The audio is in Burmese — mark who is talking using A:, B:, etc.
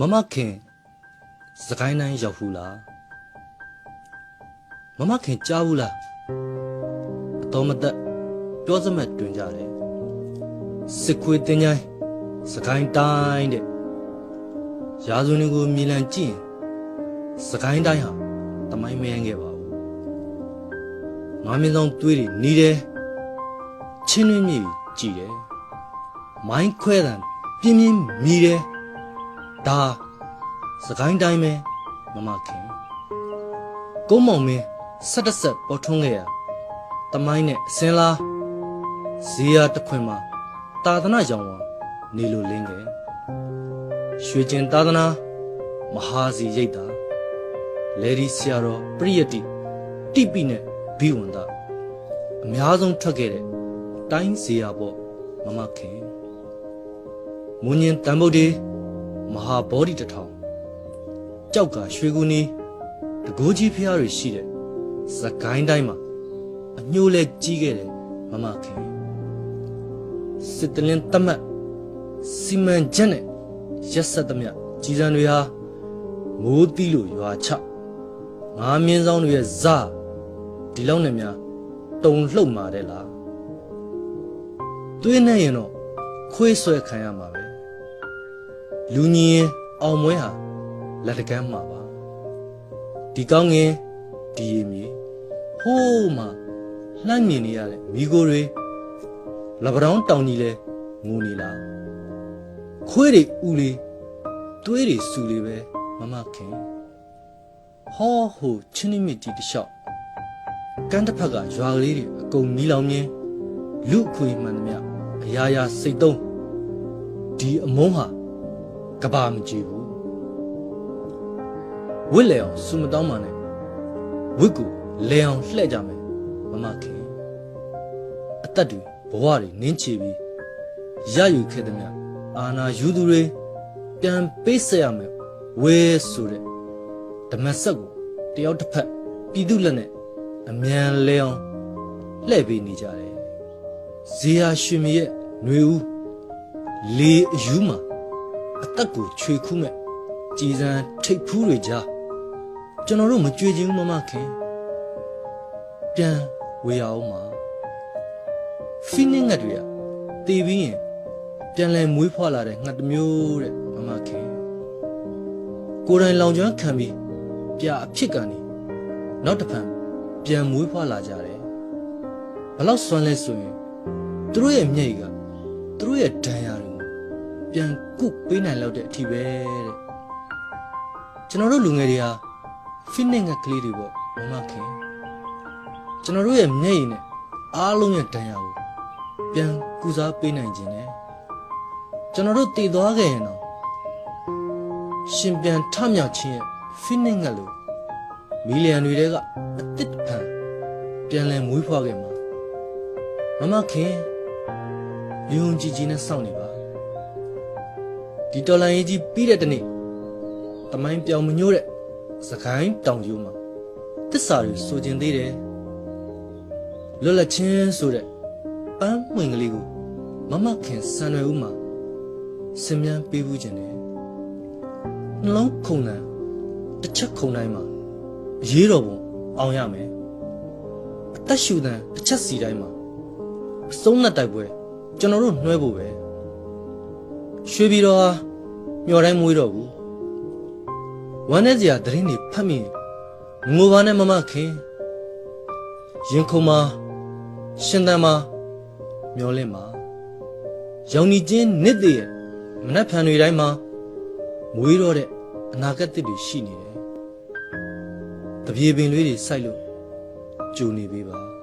A: မမခင်စကိုင်းတိုင်းရောက်ဘူးလားမမခင်ကြားဘူးလားအတော်မသက်ပြောစမဲ့တွင်ကြတယ်စစ်ခွေတင်ချိုင်းစကိုင်းတိုင်းတဲ့ရာဇဝင်တွေကိုမြင်လန်ကြည့်ရင်စကိုင်းတိုင်းဟာတမိုင်းမယန်းခဲ့ပါဘူးငါမင်းဆောင်တွေးတွေနီးတယ်ချင်းတွင်းမြေကြည်တယ်မိုင်းခွဲတန်ပြင်းပြင်းမြည်တယ် ဒါစကိုင်းတိုင်းပဲမမခင်ကုန်းမောင်မင်းဆက်တစ်ဆက်ပေါ်ထွန်းခဲ့ရတမိုင်းနဲ့အစင်းလားဇေယျတစ်ခွင်မှာတာသနာရောင်ဝါနေလိုလင်းခဲ့ရွှေကျင်သာသနာမဟာစီရိတ်တာလေဒီဆရာတော်ပရိယတိတိပိနဲ့ဘိဝန္ဒအများဆုံးထွက်ခဲ့တဲ့တိုင်းဇေယျပေါ့မမခင်မွန်ញင်တန်ဗုဒ္ဓေ မဟာဗောဓိတထောင်ကြောက်ကရွှေကူနီတကိုးကြီးဖျားတွေရှိတဲ့စကိုင်းတိုင်းမှာအညိုးလဲကြီးခဲ့တယ်မမခင်စစ်တလင်းတမတ်စီမံချက်နဲ့ရက်ဆက်သမျှကြီးစံတွေဟာမိုးတီးလို့ရွာချငါမြင်းဆောင်တွေရဲ့ဇာဒီလောက်နဲ့များတုံလှုပ်มาတဲ့လားသွေးနဲ့ရင်တော့ခွေးဆွဲခံရမှာပဲ လူညီရင်အောင်မွဲဟာလက်တကမ်းမှာပါဒီကောင်းငင်ဒီရီမြေဟိုးမှာလှမ်းမြင်နေရတဲ့မိကိုတွေလပတောင်းတောင်ကြီးလဲငိုနေလားခွေးတွေဥလေးတွေးတွေစူလေးပဲမမခင်ဟောဟိုချင်းနိမစ်ကြီးတစ်လျှောက်ကန်းတစ်ဖက်ကရွာကလေးတွေအကုန်မီးလောင်မြင်လူအခွေမှန်သမျှအရာရာစိတ်သုံးဒီအမုန်းဟာ ကဘာမကြည့်ဘူးဝစ်လေအောင်စူမတောင်းပါနဲ့ဝစ်ကိုလေအောင်လှဲ့ကြမယ်မမခင်အသက်တွေဘဝတွေနင်းချပြီးရယူခဲ့တဲ့မြအာနာယူသူတွေပြန်ပေးဆက်ရမယ်ဝဲဆိုတဲ့ဓမ္မဆက်ကိုတယောက်တစ်ဖက်ပြည်သူလက်နဲ့အမြန်လဲအောင်လှဲ့ပေးနေကြတယ်ဇေယျရွှေမြေရဲ့ຫນွေဦးလေအယူမှာ အသက်ကိုချွေခူးမဲ့ကြည်စံထိတ်ဖူးတွေကြားကျွန်တော်တို့မကြွေခြင်းမမခင်ပြန်ဝေရအောင်မှာဖိနင်းငတ်တွေကတည်ပြီးရင်ပြန်လဲမွေးဖွားလာတဲ့ငှက်တစ်မျိုးတဲ့မမခင်ကိုယ်တိုင်လောင်ကျွမ်းခံပြီးပြအဖြစ်ကနေနောက်တစ်ဖန်ပြန်မွေးဖွားလာကြတယ်ဘလောက်စွမ်းလဲဆိုရင်သူတို့ရဲ့မျက်ရည်ကသူတို့ရဲ့ဒဏ်ရာတွေကို ပြန်ကုပေးနိုင်လောက်တဲ့အထိပဲတဲ့ကျွန်တော်တို့လူငယ်တွေဟာဖိနစ်ငက်ကလေးတွေပေါ့မမခင်ကျွန်တော်တို့ရဲ့မျက်ရည်နဲ့အားလုံးရဲ့ဒဏ်ရာကိုပြန်ကုစားပေးနိုင်ခြင်းနဲ့ကျွန်တော်တို့တည်သွားခဲ့ရင်တော့ရှင်ပြန်ထမြောက်ခြင်းရဲ့ဖိနစ်ငက်လို့မီလီယံတွေတဲကအစ်စ်ဖန်ပြန်လဲမွေးဖွားခဲ့မှာမမခင်ယုံကြည်ကြည်နဲ့စောင့်နေပါ ဒီတော်လန်ရေးကြီးပြီးတဲ့တနေ့တမိုင်းပြောင်မညို့တဲ့စကိုင်းတောင်ကျိုးမှာတစ္ဆာတွေဆိုကျင်သေးတယ်လွတ်လပ်ချင်းဆိုတဲ့ပန်းမွင်ကလေးကိုမမခင်စံရွယ်ဦးမှာစင်မြန်းပေးဘူးခြင်းတယ်နှလုံးခုန်တန်တစ်ချက်ခုန်တိုင်းမှာအရေးတော်ပုံအောင်ရမယ်အသက်ရှူတန်တစ်ချက်စီတိုင်းမှာအဆုံးနဲ့တိုက်ပွဲကျွန်တော်တို့နှွဲဖို့ပဲရွှေပြည်တော်ဟာ မျော်တိုင်းမွေးတော့ဘူးဝမ်းနဲ့စရာသတင်းတွေဖတ်မိငိုပါနဲ့မမခင်ရင်ခုန်မှာရှင်သန်မှာမျောလင့်မှာရောင်နီချင်းနှစ်တည်းရဲ့မနှက်ဖန်တွေတိုင်းမှာမွေးတော့တဲ့အနာဂတ်တစ်တွေရှိနေတယ်တပြေပင်လေးတွေစိုက်လို့ကြုံနေပေးပါ